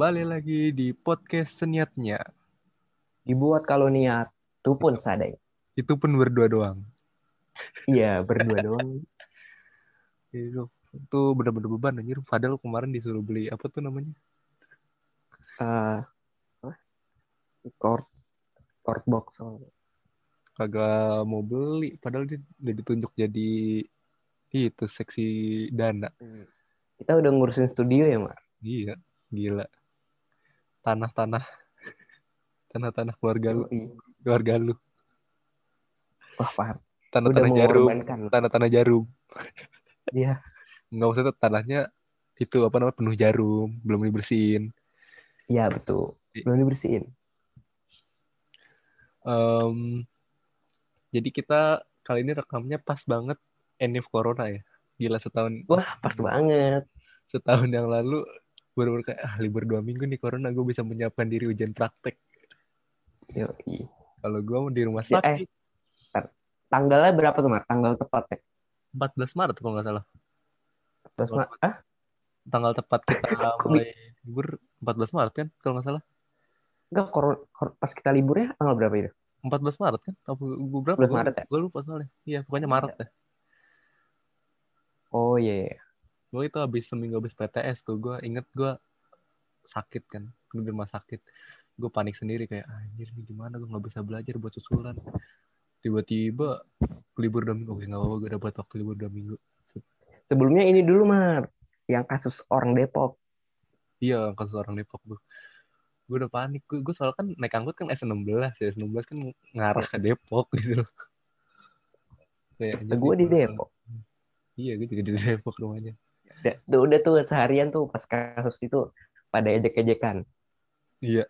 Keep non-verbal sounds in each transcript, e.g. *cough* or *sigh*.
Kembali lagi di podcast seniatnya. Dibuat kalau niat, itu pun sadai. Itu pun berdua doang. Iya, berdua doang. *laughs* Itu, itu bener-bener beban anjir. Padahal kemarin disuruh beli apa tuh namanya? Eh, apa? Chord, chord box. Kagak mau beli. Padahal dia udah ditunjuk jadi itu seksi dana. Kita udah ngurusin studio ya, Mak? Iya, gila. Tanah-tanah. Tanah-tanah keluarga lu. Keluarga lu. Wah, paham. Tanah-tanah jarum. Tanah-tanah *laughs* jarum. Iya, Nggak usah tuh tanahnya itu apa namanya penuh jarum. Belum dibersihin. iya betul. Belum dibersihin. Em, jadi kita kali ini rekamnya pas banget Enif Corona ya. Gila setahun Wah, pas banget. setahun yang lalu baru kayak ah, libur dua minggu nih Corona gue bisa menyiapkan diri ujian praktek. Yoi. Kalau gue di rumah Ya, eh. sakit Tanggalnya berapa tuh, Mak? Tanggal tepatnya? 14 Maret kalau nggak salah. Terus, Mak? Ah, Tanggal tepat kita *laughs* mulai libur 14 Maret kan kalau nggak salah. enggak, kor- kor- pas kita liburnya tanggal berapa itu? 14 Maret kan? Apa gue berapa? 14 Maret ya? Gue lupa soalnya. Iya pokoknya Maret ya. Oh, iya, iya. Gue itu habis seminggu habis PTS tuh gue inget gue sakit kan di rumah sakit. Gue panik sendiri kayak anjir nih gimana? Gue nggak bisa belajar buat susulan. Tiba-tiba libur dua minggu oke nggak apa-apa gue dapat waktu libur dua minggu. Sebelumnya ini dulu, Mak. Yang kasus orang Depok. iya kasus orang Depok tuh. Gue udah panik gue, gue soalnya kan naik angkot kan S16 ya S16 kan ngarah ke Depok *laughs* gitu. Loh kayak Gue di Depok. iya gue juga di Depok rumahnya tuh, udah tuh seharian tuh pas kasus itu pada ejek-ejekan. Iya.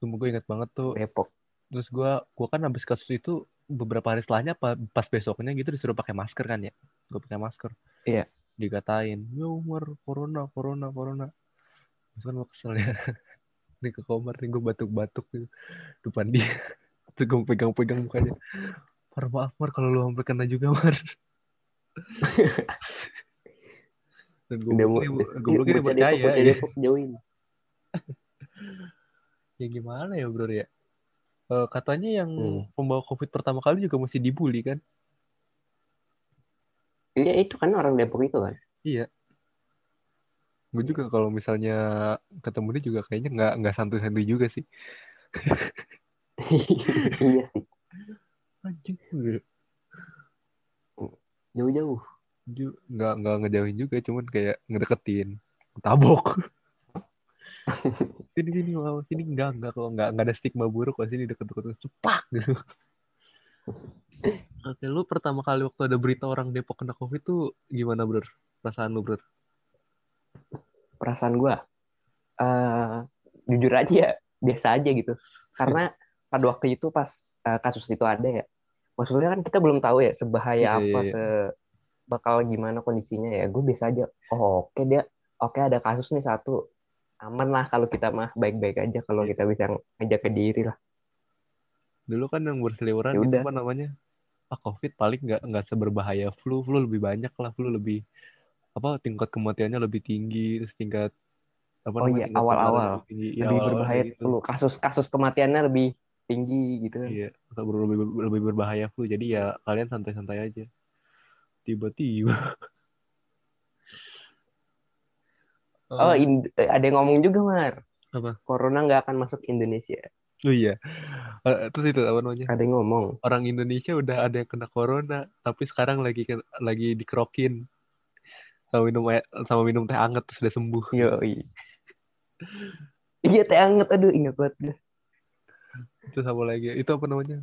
Sumpah gue ingat banget tuh. Depok. terus gue gue kan habis kasus itu beberapa hari setelahnya pa- pas besoknya gitu disuruh pakai masker kan ya? Gue pakai masker. Iya. dikatain ya Umar corona corona corona. Terus kan gue kesel ya. *laughs* Nih ke kamar nih gue batuk-batuk gitu. Depan dia. *laughs* Terus gue pegang-pegang mukanya. Mar maaf Mar kalau lu sampai kena juga Mar *laughs* dan mau- gue belum Bocah percaya Depok, bocah ya. Depok jauhin. *laughs* ya gimana ya bro ya Eh, katanya yang Hmm. pembawa covid pertama kali juga mesti dibully kan Iya itu kan orang Depok itu kan. Iya. Gue juga kalau misalnya ketemu dia juga kayaknya nggak nggak santuy-santuy juga sih. *laughs* iya sih. *laughs* Anjing. Jauh-jauh. Nggak nggak ngejauhin juga, cuman kayak ngedeketin, tabok. *laughs* sini sini mau sini enggak enggak kok enggak enggak ada stigma buruk kok sini deket-deket cepak gitu. *laughs* Oke, lu pertama kali waktu ada berita orang Depok kena covid tuh gimana bro? Perasaan lu bro? Perasaan gua eh jujur aja ya biasa aja gitu. Karena *laughs* pada waktu itu pas eh, kasus itu ada ya. Maksudnya kan kita belum tahu ya sebahaya apa iya, se bakal gimana kondisinya ya. Gue biasa aja. Oh, oke dia oke ada kasus nih satu. Aman lah kalau kita mah baik-baik aja kalau Iya. kita bisa ngajak ke diri lah. Dulu kan yang berseliweran Ya itu apa namanya? Ah, COVID paling nggak nggak seberbahaya flu, flu lebih banyak lah, flu lebih apa tingkat kematiannya lebih tinggi, terus tingkat apa Oh iya, awal-awal. lebih tinggi. Iya, Lebih berbahaya gitu. flu. Kasus-kasus kematiannya lebih tinggi gitu kan. Iya, lebih, lebih berbahaya flu. Jadi ya kalian santai-santai aja. Tiba-tiba. Oh, Eh, in- eh, ada yang ngomong juga, Mar. Apa? Corona nggak akan masuk Indonesia. oh iya. Eh, terus itu apa namanya? Ada yang ngomong. Orang Indonesia udah ada yang kena corona, tapi sekarang lagi lagi dikerokin sama minum sama minum teh hangat terus udah sembuh. Yoi. Iya, teh anget. Aduh, ingat banget. gue. Itu sama lagi. Itu apa namanya?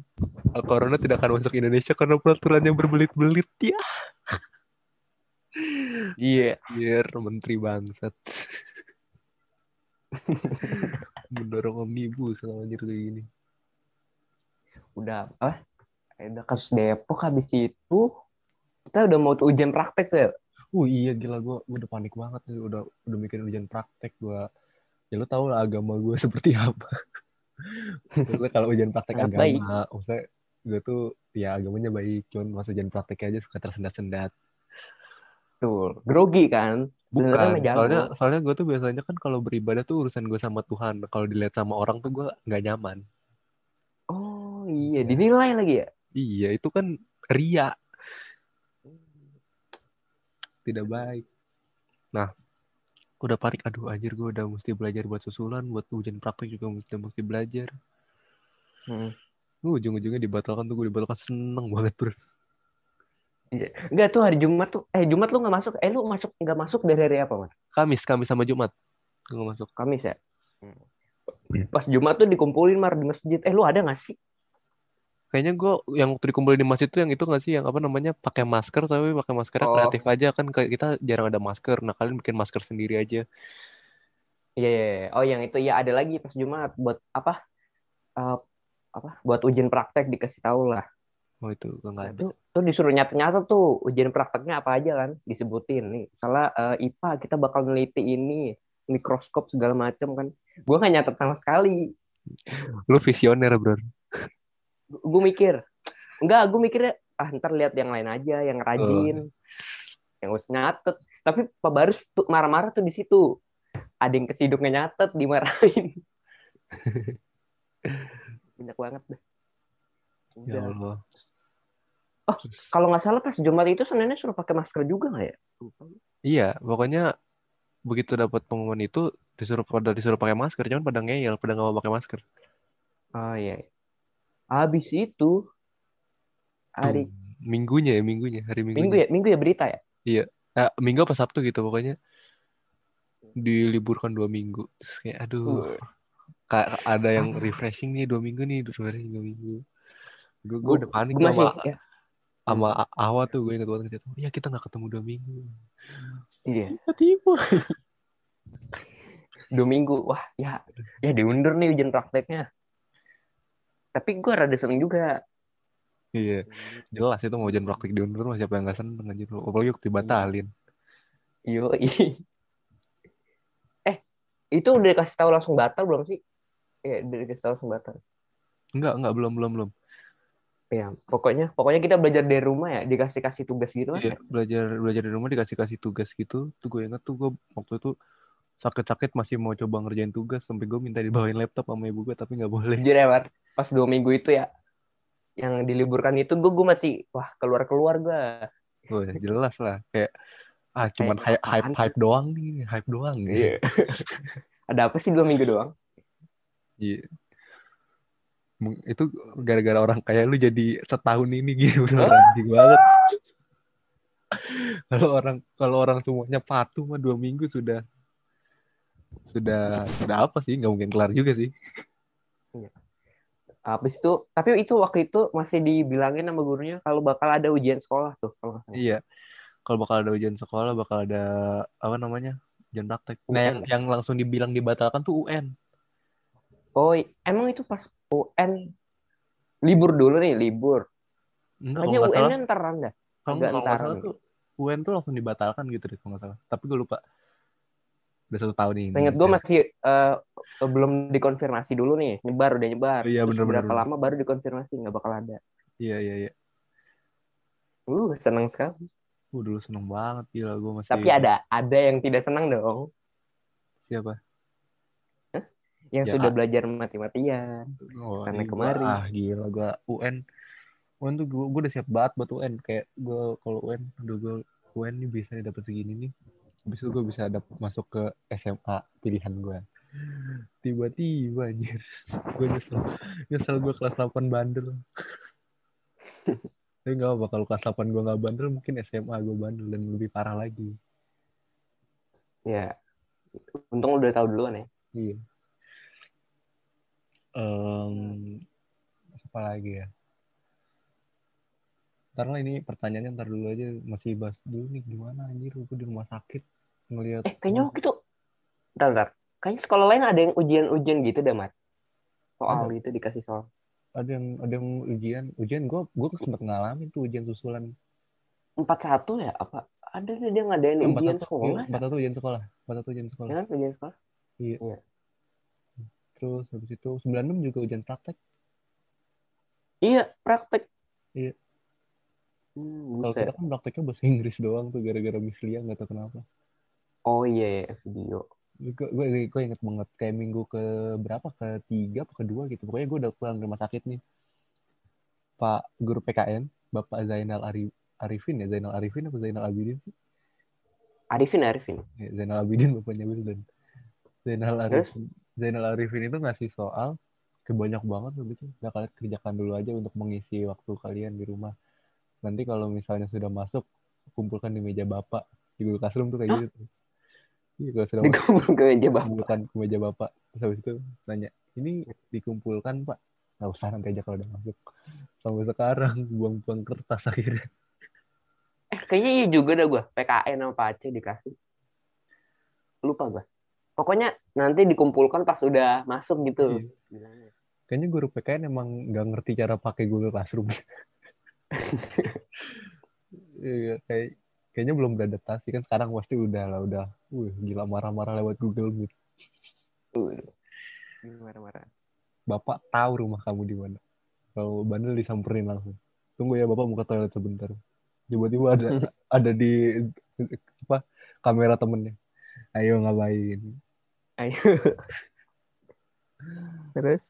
Corona tidak akan masuk Indonesia karena peraturannya berbelit-belit ya. Iya. Biar menteri bangsat. *laughs* Mendorong omnibus kalau anjir kayak gini. Udah, apa? Ada kasus Depok habis itu. Kita udah mau ujian praktek ya. Oh iya gila gue udah panik banget nih udah udah mikirin ujian praktek gue ya lu tau lah agama gue *laughs* seperti apa maksudnya kalau ujian praktek Sangat agama baik. maksudnya gue tuh ya agamanya baik cuman pas ujian praktek aja suka tersendat-sendat Betul. Grogi kan? Bukan, soalnya soalnya gue tuh biasanya kan kalau beribadah tuh urusan gue sama Tuhan. Kalau dilihat sama orang tuh gue nggak nyaman. Oh iya, dinilai lagi ya? Iya, itu kan ria. Tidak baik. Nah, udah panik. Aduh, anjir gue udah mesti belajar buat susulan, buat ujian praktek juga mesti mesti belajar. Hmm. Gue ujung-ujungnya dibatalkan tuh gue dibatalkan seneng banget bro. Iya. Enggak tuh hari Jumat tuh. Eh Jumat lu nggak masuk. Eh lu masuk nggak masuk dari hari apa mas? Kamis, Kamis sama Jumat. Gue nggak masuk. Kamis ya. Iya. Pas Jumat tuh dikumpulin mar di masjid. Eh lu ada nggak sih? Kayaknya gue yang waktu dikumpulin di masjid tuh yang itu nggak sih yang apa namanya pakai masker tapi pakai maskernya Oh. kreatif aja kan kayak kita jarang ada masker. Nah kalian bikin masker sendiri aja. Iya. iya, iya. Oh yang itu ya ada lagi pas Jumat buat apa? Eh, apa? Buat ujian praktek dikasih tahu lah. Oh itu gue nggak ada. Tuh, tuh disuruh nyata-nyata tuh ujian prakteknya apa aja kan disebutin nih. Salah eh, IPA kita bakal neliti ini mikroskop segala macam kan. Gua nggak nyatet sama sekali. Lu visioner bro. Gue mikir enggak gue mikirnya ah ntar lihat yang lain aja yang rajin yang harus nyatet tapi Pak Barus tuh marah-marah tuh di situ ada yang keciduk nyatet dimarahin *laughs* banyak banget deh Ya. Allah. Oh. kalau nggak salah pas Jumat itu Seninnya suruh pakai masker juga nggak ya Iya, pokoknya begitu dapat pengumuman itu disuruh pada disuruh pakai masker, cuman pada ngeyel, pada nggak mau pakai masker. oh iya habis itu hari Tuh, minggunya ya, minggunya, hari minggunya. minggu ya minggu ya berita ya Eh, minggu apa Sabtu gitu pokoknya diliburkan dua minggu. Terus kayak aduh, Uh. ada yang refreshing nih dua minggu nih, refreshing dua minggu. Gue gue Gua- udah panik tuh masih sama, ya sama Awa tuh gue inget banget gitu. Ya kita nggak ketemu dua minggu. iya Tiba-tiba. dua minggu wah ya ya diundur nih ujian prakteknya tapi gue rada seneng juga Iya, jelas itu mau ujian praktik diundur mah siapa yang nggak seneng anjir. Apalagi waktu dibatalin. Yo, eh itu udah dikasih tahu langsung batal belum sih? Iya, udah dikasih tahu langsung batal. Enggak, enggak belum belum belum. Iya, pokoknya pokoknya kita belajar dari rumah ya, dikasih kasih tugas gitu kan? Iya, belajar belajar di rumah dikasih kasih tugas gitu. Tuh gue inget tuh gue waktu itu sakit-sakit masih mau coba ngerjain tugas sampai gue minta dibawain laptop sama ibu gue tapi nggak boleh. Jujur ya, Mar, pas dua minggu itu ya, yang diliburkan itu gue gue masih wah keluar keluar gue. Gue jelas lah kayak ah cuman Kayak hype hype hype doang nih, hype doang. Iya. *laughs* Ada apa sih dua minggu doang? Iya. Mung- Itu gara-gara orang kayak lu jadi setahun ini gitu *laughs* anjing banget. *laughs* Kalau orang kalau orang semuanya patuh mah dua minggu sudah sudah sudah apa sih nggak mungkin kelar juga sih. Habis itu, tapi itu waktu itu masih dibilangin sama gurunya kalau bakal ada ujian sekolah tuh. Kalau. Iya. Kalau bakal ada ujian sekolah, bakal ada apa namanya? Ujian praktek. Nah, UN. yang, yang langsung dibilang dibatalkan tuh UN. Oh, emang itu pas UN libur dulu nih, libur. Enggak, Kayaknya kalau nggak UN salah, nya ntaran dah. kalau nggak salah tuh UN tuh langsung dibatalkan gitu deh kalau nggak salah. Tapi gue lupa. Udah satu tahun ini. Seingat gue masih eh, belum dikonfirmasi dulu nih, nyebar udah nyebar. Iya, bener, berapa bener. lama baru dikonfirmasi nggak bakal ada. Iya, iya, iya. Uh, senang sekali. Gue dulu seneng banget gila gue masih. Tapi ada ada yang tidak senang dong, Siapa? yang Ya, sudah ah. belajar mati-matian. Oh, Sana ini gua- kemari. Ah, gila gue UN. UN tuh gue, gue udah siap banget buat UN. Kayak gue kalau UN, aduh gue UN nih bisa nih dapet segini nih. Habis itu gue bisa dapet masuk ke SMA pilihan gue. Tiba-tiba anjir. Gue nyesel. Nyesel gue kelas 8 bandel. *laughs* Tapi gak apa kalau kelas 8 gue gak bandel mungkin SMA gue bandel dan lebih parah lagi. Ya, untung udah tahu duluan ya. Iya. Em, apa lagi ya? Ntar lah ini pertanyaannya ntar dulu aja masih bahas dulu nih gimana anjir gue di rumah sakit ngelihat Eh, kayaknya waktu itu, bentar, bentar. Kayaknya sekolah lain ada yang ujian-ujian gitu deh, Mat. Soal Ada. itu dikasih soal. ada yang ada yang ujian ujian gue gue sempat ngalamin tuh ujian susulan Empat satu ya? Apa? Ada deh dia ngadain ujian sekolah. empat satu ujian sekolah empat satu ujian sekolah Ya kan, ujian sekolah. terus habis itu 96 juga ujian praktek Iya, praktek. Hmm, Kalau kita kan prakteknya bahasa Inggris doang tuh gara-gara Miss Lia nggak tahu kenapa. Oh iya, iya, video. Gue, gue, gue inget banget kayak minggu ke berapa ke tiga apa kedua gitu. Pokoknya gue udah pulang dari rumah sakit nih. Pak guru PKN, Bapak Zainal Ari- Arifin ya, Zainal Arifin apa Zainal Abidin? Arifin, Arifin. Ya, Zainal Abidin bapaknya Wildan. Zainal Terus? Arifin. Zainal Arifin itu ngasih soal kebanyak banget tuh gitu. Nah, kalian kerjakan dulu aja untuk mengisi waktu kalian di rumah. Nanti kalau misalnya sudah masuk, kumpulkan di meja bapak. Di Google Classroom tuh kayak Hah? gitu. Iya, kalau sudah masuk, Dikumpul ke meja bapak. kumpulkan ke meja bapak. Terus habis itu nanya, ini dikumpulkan pak? Nggak usah nanti aja kalau udah masuk. Sampai sekarang, buang-buang kertas akhirnya. Eh, kayaknya iya juga dah gue. PKN sama Pak Aceh dikasih. Lupa gue. Pokoknya nanti dikumpulkan pas udah masuk gitu. Iya. Kayaknya guru PKN emang nggak ngerti cara pakai Google Classroom. *laughs* Iya, kayak kayaknya belum beradaptasi kan sekarang pasti udah lah udah, wih gila marah-marah lewat Google Meet. Waduh. Marah-marah. Bapak tahu rumah kamu di mana. Kalau bandel disamperin langsung. Tunggu ya bapak buka toilet sebentar. Tiba-tiba ada *laughs* ada di apa kamera temennya. Ayo ngapain? Ayo. *laughs* Terus?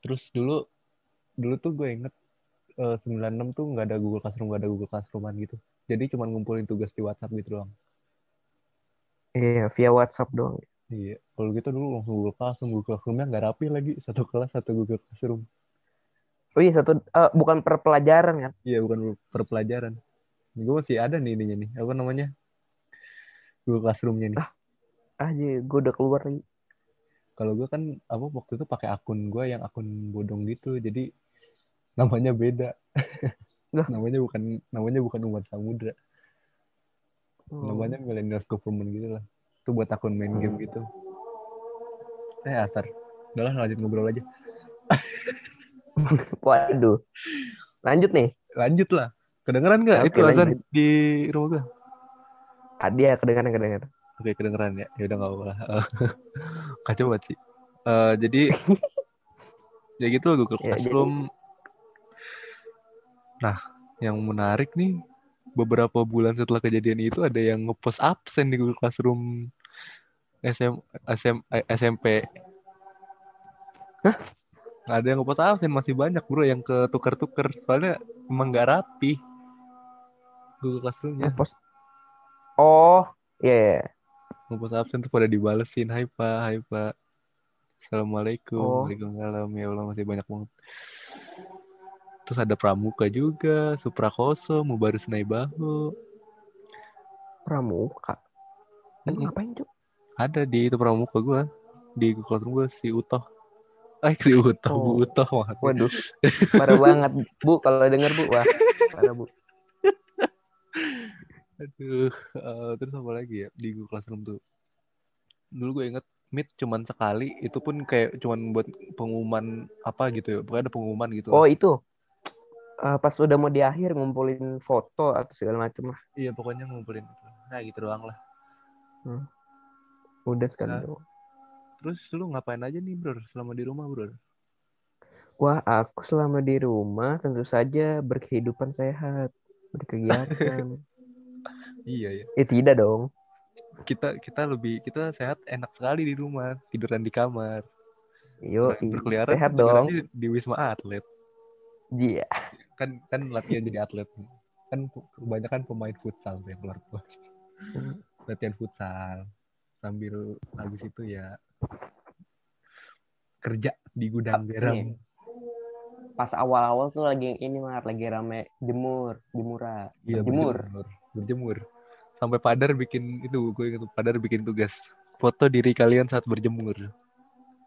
Terus dulu dulu tuh gue inget eh, 96 tuh nggak ada Google Classroom nggak ada Google Classrooman gitu. Jadi cuma ngumpulin tugas di WhatsApp gitu doang. Iya, via WhatsApp doang. Iya, kalau gitu dulu langsung Google Classroom, Google Classroomnya nggak rapi lagi, satu kelas satu Google Classroom. Oh iya, satu eh, bukan per pelajaran kan? Iya, bukan per pelajaran. Gue masih ada nih ininya nih, apa namanya? Google Classroomnya nih. Ah, gue udah keluar lagi. Kalau gue kan apa waktu itu pakai akun gue yang akun bodong gitu, jadi namanya beda. *laughs* Namanya bukan namanya bukan umat samudra, Oh. namanya millennials government gitu lah. Itu buat akun main game gitu. Eh asar. Udah lah lanjut ngobrol aja. *laughs* Waduh. Lanjut nih. Lanjut lah. Kedengeran nggak Oke, itu lanjut. di rumah gue? Tadi ya kedengaran kedengaran. Oke kedengeran ya. Ya udah nggak apa-apa. *laughs* Kacau banget sih. Eh, jadi ya gitu Google Ya, jadi- Classroom. Nah, yang menarik nih beberapa bulan setelah kejadian itu ada yang ngepost absen di Google Classroom SM, SM, eh, SMP. Hah? Ada yang ngepost absen masih banyak bro yang ketukar-tukar soalnya emang nggak rapi Google Classroomnya. Ngepost. Oh, iya. iya. ngepost absen tuh pada dibalesin hai pak hai pak assalamualaikum Oh. waalaikumsalam ya allah masih banyak banget terus ada pramuka juga suprakoso mubarus naibahu Pramuka. Emang Mm-mm. ngapain, Cuk? ada di itu pramuka gua di classroom gua si utoh *laughs* eh si utoh bu Oh. utoh maksudnya. Waduh. Parah banget, Bu. Kalau denger, Bu. Wah, parah, Bu. *laughs* aduh eh, terus apa lagi ya di Google Classroom tuh dulu gue inget meet cuman sekali itu pun kayak cuman buat pengumuman apa gitu ya pokoknya ada pengumuman gitu Oh, itu. Eh, pas udah mau di akhir ngumpulin foto atau segala macem lah. iya pokoknya ngumpulin nah gitu doang lah Udah sekali Nah. doang. Terus lu ngapain aja nih bro selama di rumah bro? Wah, aku selama di rumah tentu saja berkehidupan sehat, berkegiatan. *laughs* Iya ya. eh tidak dong. Kita kita lebih kita sehat enak sekali di rumah tiduran di kamar. Yo, Nah, berkeliaran sehat dong. tidurannya di wisma atlet. Iya. Kan kan latihan jadi atlet. Kan kebanyakan pemain futsal yang keluar keluar. *laughs* Latihan futsal sambil habis itu ya kerja di gudang garam. Nih, Pas awal-awal tuh lagi ini mah lagi rame jemur, jemuran. Iya jemur. berjemur. Berjemur. Sampai Padar bikin itu gue ingat Padar bikin tugas foto diri kalian saat berjemur. *laughs*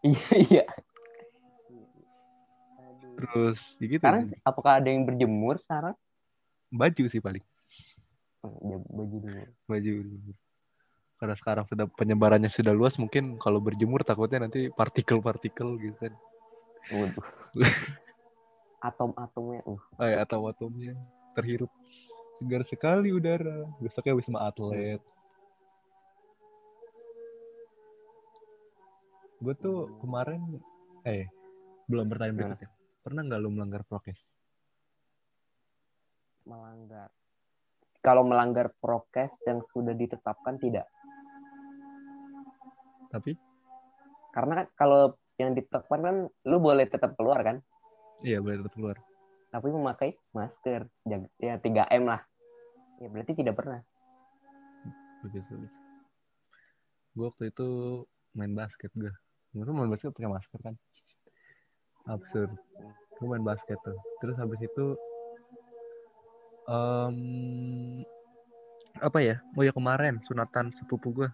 Iya, iya. Terus ya gitu. Sekarang apakah ada yang berjemur sekarang? baju sih paling Oh, ya, baju dulu. baju karena sekarang sudah penyebarannya sudah luas mungkin kalau berjemur takutnya nanti partikel-partikel gitu kan Waduh. *laughs* Atom-atomnya. Uh. eh, atau atomnya terhirup segar sekali udara besoknya wisma atlet gue tuh kemarin eh belum pertanyaan Gimana? berikutnya pernah nggak lu melanggar prokes melanggar. Kalau melanggar prokes yang sudah ditetapkan tidak. Tapi Karena kan kalau yang ditetapkan kan lu boleh tetap keluar kan, iya boleh tetap keluar. tapi memakai masker. Ya 3M lah. Ya berarti tidak pernah. Bagus, bagus. Gue waktu itu main basket gue. Menurut main basket pakai masker kan? Absurd. Gue main basket tuh. Terus habis itu em apa ya? Oh ya kemarin sunatan sepupu gue.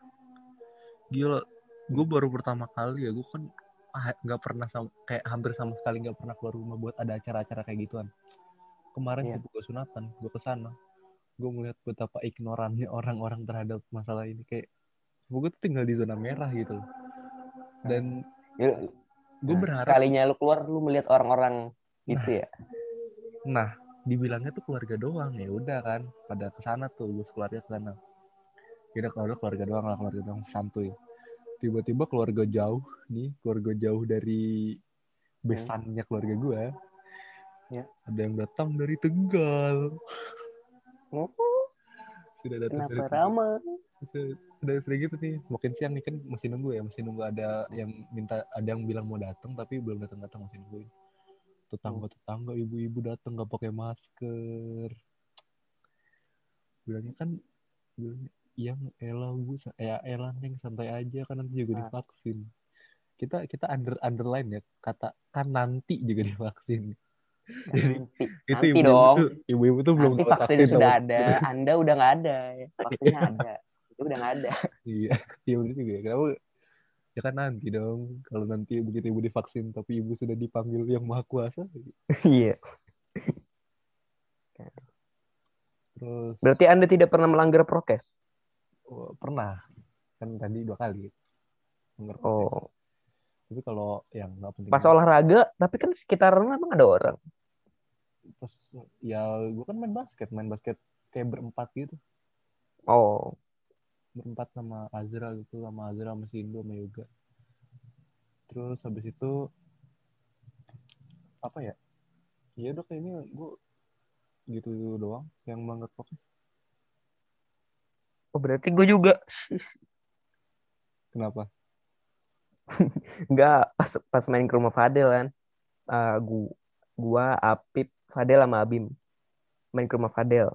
Gila, gue baru pertama kali ya. Gue kan ah, nggak pernah sama, kayak hampir sama sekali nggak pernah keluar rumah buat ada acara-acara kayak gituan. Kemarin Iya. sepupu gue sunatan, gue ke sana. Gue melihat betapa ignorannya *laughs* orang-orang terhadap masalah ini kayak gue tuh tinggal di zona merah gitu loh. Dan Ya, gue nah, berharap sekalinya lu keluar lu melihat orang-orang itu ya. nah dibilangnya tuh keluarga doang. Ya udah kan pada ke sana tuh gue keluarga ke sana kira kalau keluarga doang lah keluarga doang santuy. Tiba-tiba keluarga jauh nih keluarga jauh dari besannya keluarga gue Ya. ada yang datang dari Tegal. Oh, sudah datang kenapa dari ramah? Sudah- sering gitu nih. Makin siang nih kan masih nunggu ya. Masih nunggu ada yang minta ada yang bilang mau datang tapi belum datang datang masih nungguin. Tetangga tetangga ibu-ibu datang nggak pakai masker. Bilangnya kan bilangnya yang elah bu ya elah neng santai aja kan nanti juga Ah. divaksin. Kita kita under underline ya kata kan nanti juga divaksin *laughs* Jadi, Nanti, itu ibu-ibu dong. tuh ibu-ibu tuh belum Nanti vaksin sudah ada, *laughs* Anda udah nggak ada. ya. Vaksinnya ada. *laughs* Itu udah nggak ada. Iya, iya bener juga ya. Kenapa? Ya kan nanti dong. Kalau nanti begitu ibu divaksin, tapi ibu sudah dipanggil yang maha kuasa. Iya. Terus Berarti Anda tidak pernah melanggar prokes? oh, pernah kan tadi dua kali. Bener. Oh, Tapi kalau yang nggak penting. pas olahraga, tapi kan sekitaran emang ada orang. Pas, ya gue kan main basket, main basket kayak berempat gitu. Oh, Berempat sama Azra gitu, sama Azra, sama Sindo, sama Yoga. Terus habis itu apa ya? Ya udah kayaknya gue gitu doang yang melanggar prokes. oh berarti gue juga. Kenapa? *laughs* Enggak, pas pas main ke rumah Fadel kan. Eh, gua, gua, Apip, Fadel sama Abim main ke rumah Fadel.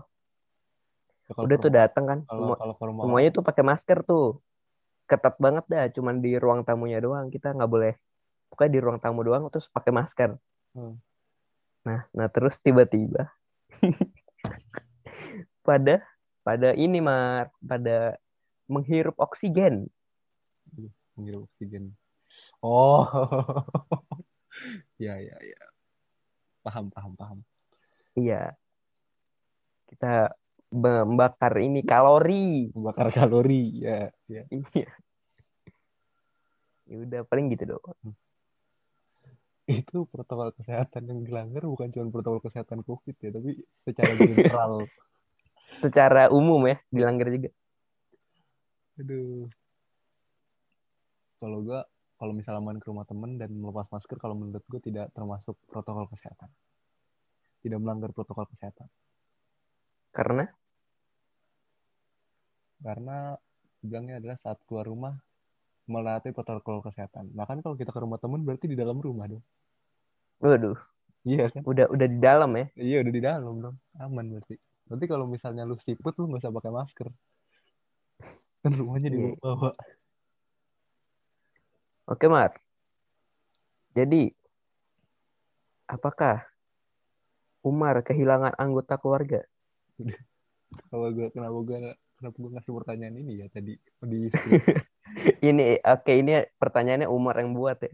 Ya, Udah tuh dateng kan. kalau Semua, kalau rumah semuanya tuh pakai masker tuh. Ketat banget dah, cuman di ruang tamunya doang. Kita nggak boleh. Pokoknya di ruang tamu doang terus pakai masker. Hmm. Nah, nah terus tiba-tiba *laughs* pada pada ini mar pada menghirup oksigen. menghirup oksigen. Oh, *laughs* ya ya ya. Paham paham paham. Iya. Kita membakar ini kalori. Membakar kalori ya ya. Iya. Ya udah paling gitu doang. Itu protokol kesehatan yang dilanggar bukan cuma protokol kesehatan COVID ya, tapi secara general. *laughs* Secara umum ya dilanggar juga. Aduh. Kalau gua kalau misalnya main ke rumah temen dan melepas masker kalau menurut gue tidak termasuk protokol kesehatan. Tidak melanggar protokol kesehatan. Karena karena bilangnya adalah saat keluar rumah melatih protokol kesehatan. Nah kan kalau kita ke rumah temen berarti di dalam rumah dong. waduh, Iya kan? udah udah di dalam ya. Iya udah di dalam dong. Aman berarti. Nanti kalau misalnya lu siput lu nggak usah pakai masker. Kan rumahnya di Iya. bawah. Oke, Mar. Jadi apakah Umar kehilangan anggota keluarga? *laughs* Kalau gue kenapa gue kenapa gue ngasih pertanyaan ini ya tadi di *laughs* ini oke ini pertanyaannya Umar yang buat ya.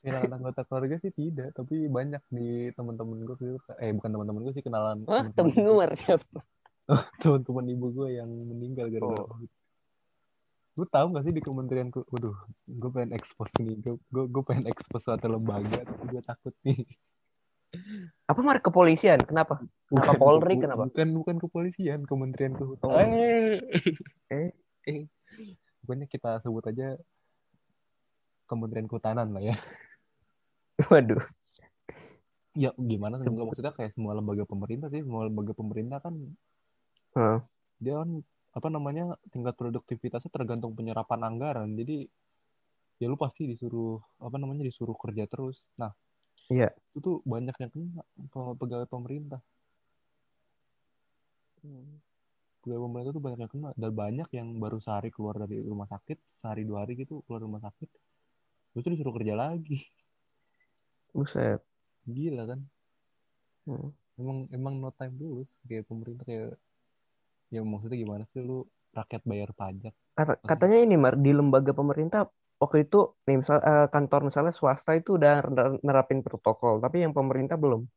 kehilangan anggota keluarga sih tidak, tapi banyak di teman-teman gue. Eh bukan teman-teman gue sih kenalan Wah, temen gue. Siapa? *laughs* teman-teman ibu gue yang meninggal gara-gara Oh. Lu tahu gak sih di kementerian ku, waduh, gue pengen expose nih, gue, gue, gue pengen expose suatu lembaga, tapi gue takut nih. Apa Mar kepolisian? Kenapa? Kenapa Polri? bu- Kenapa? Bukan, bukan kepolisian, kementerian kehutanan. Oh. Eh, eh, pokoknya kita sebut aja kementerian kehutanan lah ya. Waduh. ya gimana sih maksudnya kayak semua lembaga pemerintah sih semua lembaga pemerintah kan Heeh. dia kan apa namanya tingkat produktivitasnya tergantung penyerapan anggaran. Jadi ya lu pasti disuruh apa namanya disuruh kerja terus. Nah Iya. itu tuh banyak yang kena pe- pegawai pemerintah. Pegawai pemerintah tuh banyak yang kena. Dan banyak yang baru sehari keluar dari rumah sakit sehari dua hari gitu keluar rumah sakit. Terus tuh disuruh kerja lagi. Buset. gila kan? Hmm. emang emang no time dulu kayak pemerintah kayak ya maksudnya gimana sih lu rakyat bayar pajak Kata- katanya ini Mar di lembaga pemerintah waktu itu nih misal eh, kantor misalnya swasta itu udah ner- nerapin protokol tapi yang pemerintah belum.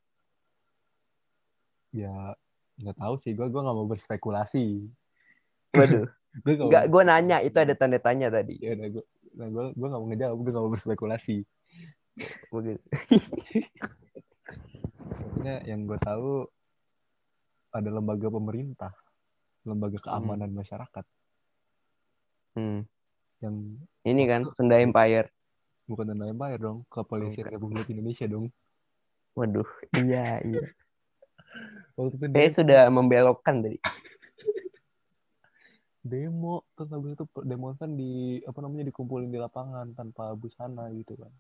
ya nggak tahu sih gue gue nggak mau berspekulasi Waduh. *laughs* gue nggak gue nanya itu ada tanda tanya tadi. ya udah gue nah gue gue nggak mau ngejawab gue nggak mau berspekulasi Begitu. *laughs* Maksudnya yang gue tahu ada lembaga pemerintah lembaga keamanan masyarakat Hmm. yang Ini kan Sunda Empire. bukan tanda empire dong kepolisian. Republik Indonesia dong Waduh. Iya, iya. waktu itu dia sudah membelokkan tadi. demo terus habis itu demonstran di apa namanya dikumpulin di lapangan tanpa busana gitu kan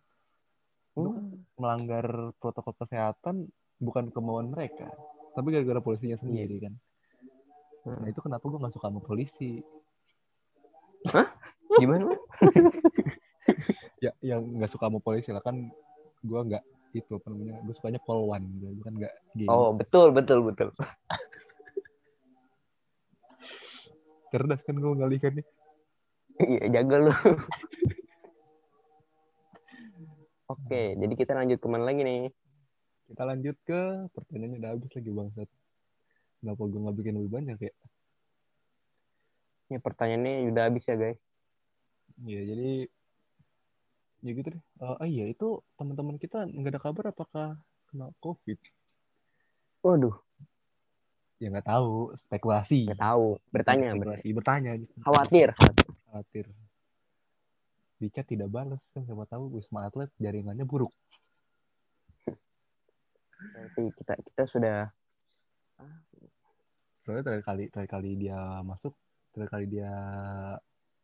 kan Hmm. melanggar protokol kesehatan bukan kemauan mereka tapi gara-gara polisinya sendiri kan Hmm. Nah itu kenapa gue nggak suka sama polisi Gimana? ya yang nggak suka sama polisi lah kan gue nggak itu apa namanya gue sukanya polwan gue bukan nggak gay Oh, betul, betul, betul. cerdas kan gue ngalihkannya Iya, jaga lu. Oke, jadi kita lanjut ke mana lagi nih? kita lanjut ke pertanyaannya udah habis lagi bangsat kenapa gue nggak bikin lebih banyak ya Ini pertanyaannya udah habis ya, guys. Iya, jadi ya gitu deh. Eh, ah iya, itu teman-teman kita nggak ada kabar apakah kena COVID? Waduh, Ya nggak tahu, spekulasi. nggak tahu. Bertanya, spekulasi, bertanya. Khawatir. Khawatir. Di chat tidak balas kan siapa tahu Wisma Atlet jaringannya buruk. Berarti kita kita sudah Soalnya terakhir kali terakhir kali dia masuk, terakhir kali dia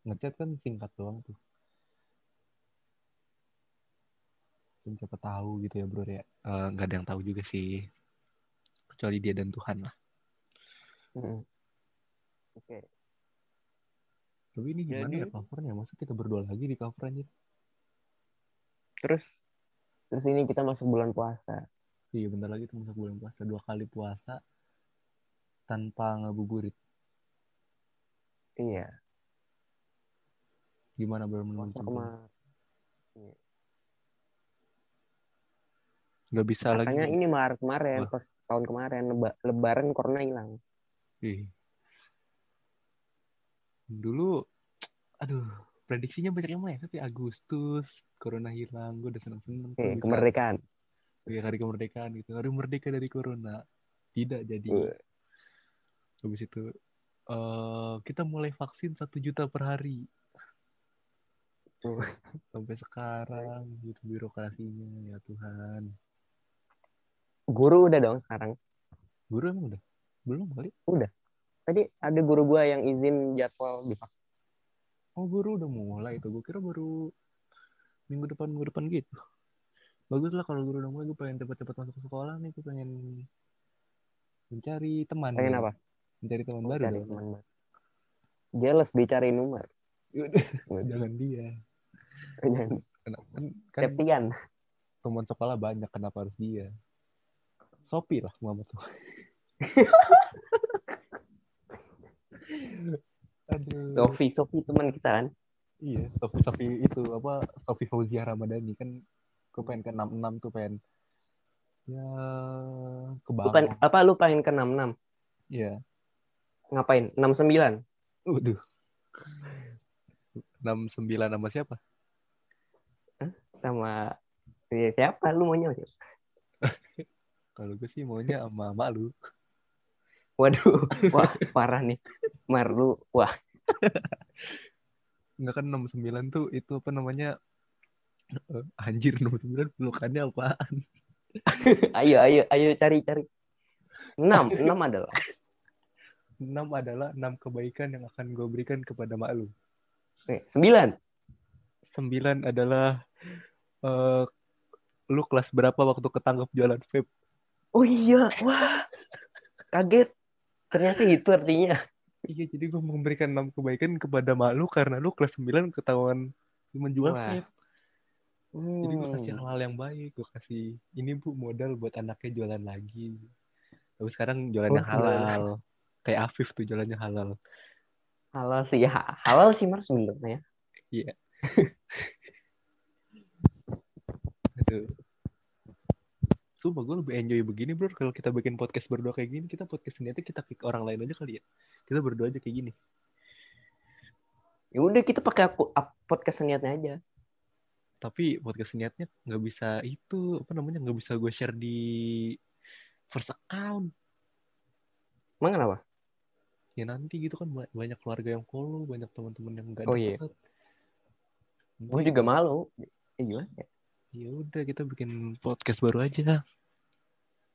ngechat kan singkat doang tuh. Dan siapa tahu gitu ya bro ya. Eh, nggak ada yang tahu juga sih. Kecuali dia dan Tuhan lah. Mm. Oke. Tapi ini gimana Jadi- ya covernya? Masa kita berdua lagi di cover aja? Terus terus ini kita masuk bulan puasa. Iya bentar lagi tuh masuk bulan puasa. Dua kali puasa tanpa ngabuburit. Iya. Gimana menurut lu? kemarin. Gak bisa lagi. Katanya ini Maret kemarin, Wah. pas tahun kemarin leba- lebaran corona hilang. Ih. Dulu, aduh, prediksinya banyak yang main. Tapi Agustus, corona hilang. Gue udah seneng-seneng. bisa- kemerdekaan. Iya, hari kemerdekaan gitu. Hari merdeka dari corona. Tidak jadi. Wah. Habis itu, eh kita mulai vaksin satu juta per hari. Wah. *laughs* Sampai sekarang, gitu birokrasinya. Ya Tuhan. Guru udah dong sekarang. Guru emang udah? Belum kali? Tadi ada guru gua yang izin jadwal divaksin. Oh, guru udah mulai itu. Gue kira baru minggu depan, minggu depan gitu. Bagus lah kalau guru udah mulai. Gue pengen cepat-cepat masuk ke sekolah nih. Gue pengen mencari teman. Pengen gitu. apa? Mencari teman baru. Cari dong. teman baru. Jealous dicari nomor. Jangan dia. Jangan. Kan, kan Septian. teman sekolah banyak. Kenapa harus dia? Sopi lah Muhammad tuh. *laughs* Aduh. Sofi, Sofi teman kita kan. Iya, Sofi Sofi itu apa Sofi Fauzia Ramadhani kan gue pengen ke 66 tuh pengen ya ke bawah. apa lu pengen ke 66? Iya. Ngapain? 69. Waduh. 69 sama siapa? Sama ya, siapa lu maunya? siapa? *laughs* Kalau gue sih maunya sama mak lu. Waduh, wah parah nih. Mar lu, wah Enggak kan 69 tuh itu apa namanya? Eh, anjir 69 pelukannya apaan? *laughs* ayo, ayo, ayo cari, cari. Enam, enam adalah. Enam adalah enam kebaikan yang akan gue berikan kepada mak lu. Sembilan. Sembilan adalah eh lu kelas berapa waktu ketangkep jualan vape? Oh iya, wah. Kaget. Ternyata itu artinya. Iya, jadi gue memberikan enam kebaikan kepada mak lu karena lu kelas 9 ketahuan menjual vape. Jadi gue kasih Hmm. hal-hal yang baik. Gue kasih ini bu modal buat anaknya jualan lagi. Tapi sekarang jualannya Oh, halal. Kayak Afif tuh jualannya halal. Halal sih ya. Halal sih Mar sebenarnya. Iya. *laughs* Aduh. Sumpah gue lebih enjoy begini bro Kalau kita bikin podcast berdua kayak gini Kita podcast niatnya kita kick orang lain aja kali ya Kita berdua aja kayak gini Ya udah kita pakai aku podcast niatnya aja. Tapi podcast niatnya nggak bisa itu Apa namanya nggak bisa gue share di First account Emang kenapa? Ya nanti gitu kan ba- banyak keluarga yang follow Banyak teman-teman yang gak Oh, iya. Gue juga malu. Eh, gimana ya? udah kita bikin podcast baru aja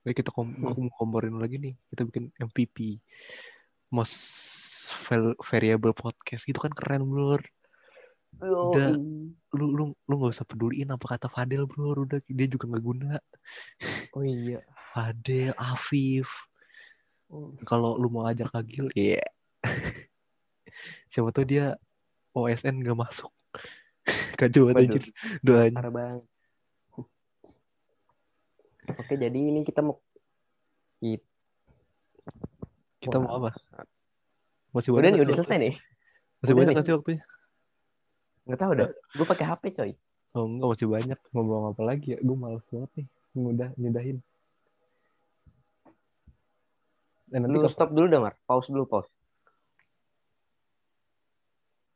Baik kita kom Hmm. aku mau komporin lagi nih kita bikin MVP most variable podcast gitu kan keren bro Udah. lu lu lu nggak usah peduliin apa kata Fadel bro udah dia juga nggak guna Oh iya. Fadel Afif kalau lu mau ajak Agil ya siapa tahu dia OSN nggak masuk. *laughs* Kacau anjir doanya. Parah banget. Oke, jadi ini kita mau It- kita mau apa? Masih Udah nih, udah selesai nih. masih Udah banyak sih waktunya Nggak tahu dah. Gue pakai HP, coy. Oh enggak masih banyak. Ngomong apa lagi ya? Gue males banget nih. Ngudah nyudahin Dan nanti Lu stop dulu dah, Mar. Pause dulu, pause.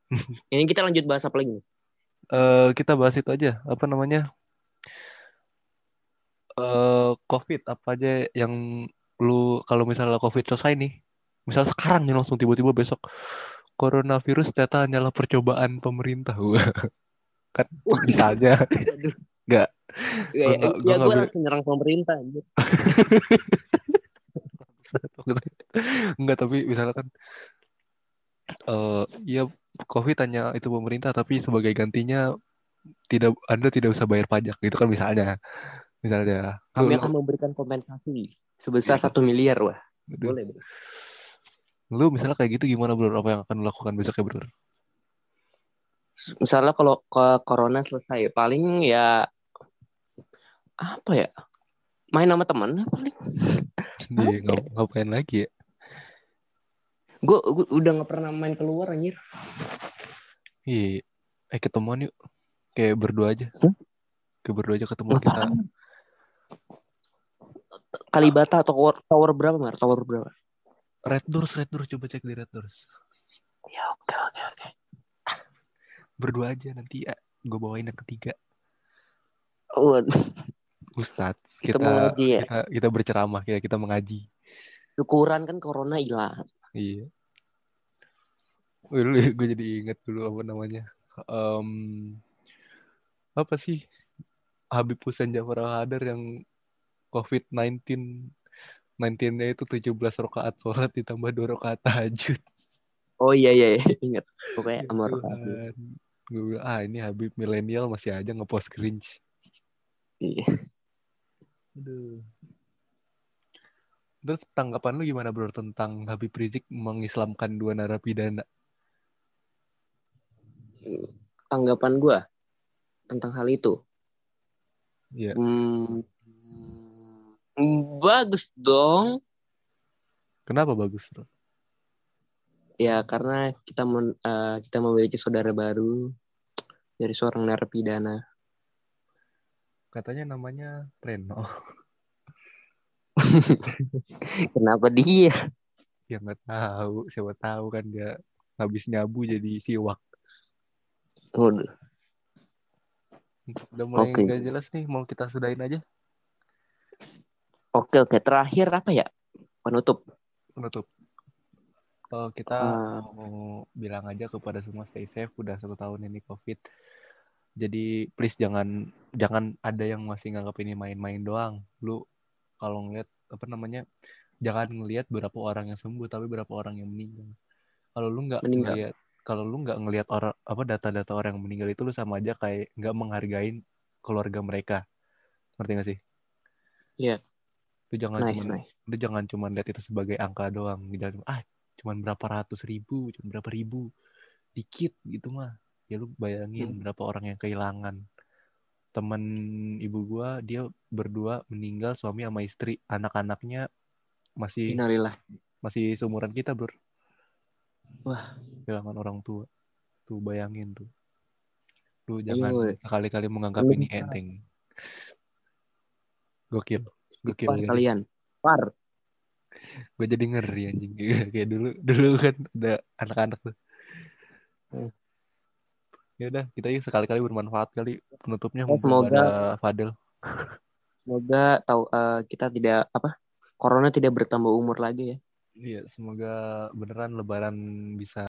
*laughs* ini kita lanjut bahas apa lagi? Eh, kita bahas itu aja apa namanya eh covid apa aja yang lu kalau misalnya covid selesai nih misal sekarang nih langsung tiba-tiba besok coronavirus ternyata hanyalah percobaan pemerintah *laughs* kan Aduh. *laughs* Nggak. Ya, ya, ya gue langsung nyerang pemerintah. *laughs* enggak tapi misalnya kan eh ya covid hanya itu pemerintah tapi sebagai gantinya tidak anda tidak usah bayar pajak gitu kan misalnya misalnya Kami akan memberikan kompensasi sebesar satu miliar, wah. Aduh. Boleh, bro. Lu misalnya kayak gitu gimana bro? Apa yang akan lakukan besoknya bro? Misalnya kalau ke corona selesai, paling ya apa ya? Main sama temen paling. Iya, ngap- ngapain lagi ya? Gue udah nggak pernah main keluar anjir. Iya, eh ketemuan yuk. Kayak berdua aja. Hmm? Kayak berdua aja ketemu kita. Apaan? Kalibata atau tower, tower berapa, Mar? Tower berapa? Red Doors, Red Doors coba cek di Red Doors. Ya oke oke oke. Berdua aja nanti ya. Gue bawain yang ketiga. Waduh, Ustadz. kita Kita mau ngaji ya. kita, kita berceramah kayak kita mengaji. Syukuran kan corona hilang. Iya. Dulu *laughs* gue jadi inget dulu apa namanya. Em, apa sih? Habib Hussein Jafar Al-Hadar yang COVID-19 19-nya itu 17 rakaat sholat ditambah 2 rakaat tahajud. Oh iya iya, iya. ingat. Pokoknya Ya Tuhan. Gue bilang, ah ini Habib milenial masih aja ngepost cringe. Iya. Aduh. Terus tanggapan lu gimana bro tentang Habib Rizik mengislamkan dua narapidana? Tanggapan gua tentang hal itu. Iya. Hmm, bagus dong. Kenapa bagus bro? Ya karena kita men, eh, kita memiliki saudara baru dari seorang narapidana. Katanya namanya Reno. *laughs* Kenapa dia? Ya nggak tahu, siapa tahu kan dia habis nyabu jadi siwak. Waduh. Udah mulai Oke. nggak jelas nih, mau kita sudahin aja Oke oke. Terakhir apa ya? Penutup. penutup. Oh, kita Ah. mau bilang aja kepada semua stay safe, udah satu tahun ini COVID. Jadi please jangan jangan ada yang masih nganggap ini main-main doang. Lu kalau ngeliat apa namanya jangan ngelihat berapa orang yang sembuh tapi berapa orang yang meninggal. Kalau lu nggak ngelihat kalau lu nggak ngelihat orang apa data-data orang yang meninggal itu lu sama aja kayak nggak menghargain keluarga mereka. Ngerti gak sih? Iya. lu jangan Nice, cuma nice. lu jangan cuma lihat itu sebagai angka doang. Jangan ah cuman berapa ratus ribu cuman berapa ribu. Dikit gitu mah ya lu bayangin Hmm. berapa orang yang kehilangan temen ibu gua dia berdua meninggal suami sama istri anak-anaknya masih Innalillah. masih seumuran kita bro Wah. kehilangan orang tua tuh bayangin tuh lu Ayo, jangan woy. sekali-kali menganggap Lu ini enteng gokil gokil Par guys. kalian. Par. gue jadi ngeri anjing *laughs* kayak dulu dulu kan ada anak-anak tuh Hmm. Ya udah kita yuk sekali-kali bermanfaat kali penutupnya Ya, semoga- ada Fadel Semoga tahu eh, kita tidak apa corona tidak bertambah umur lagi ya. iya semoga beneran lebaran bisa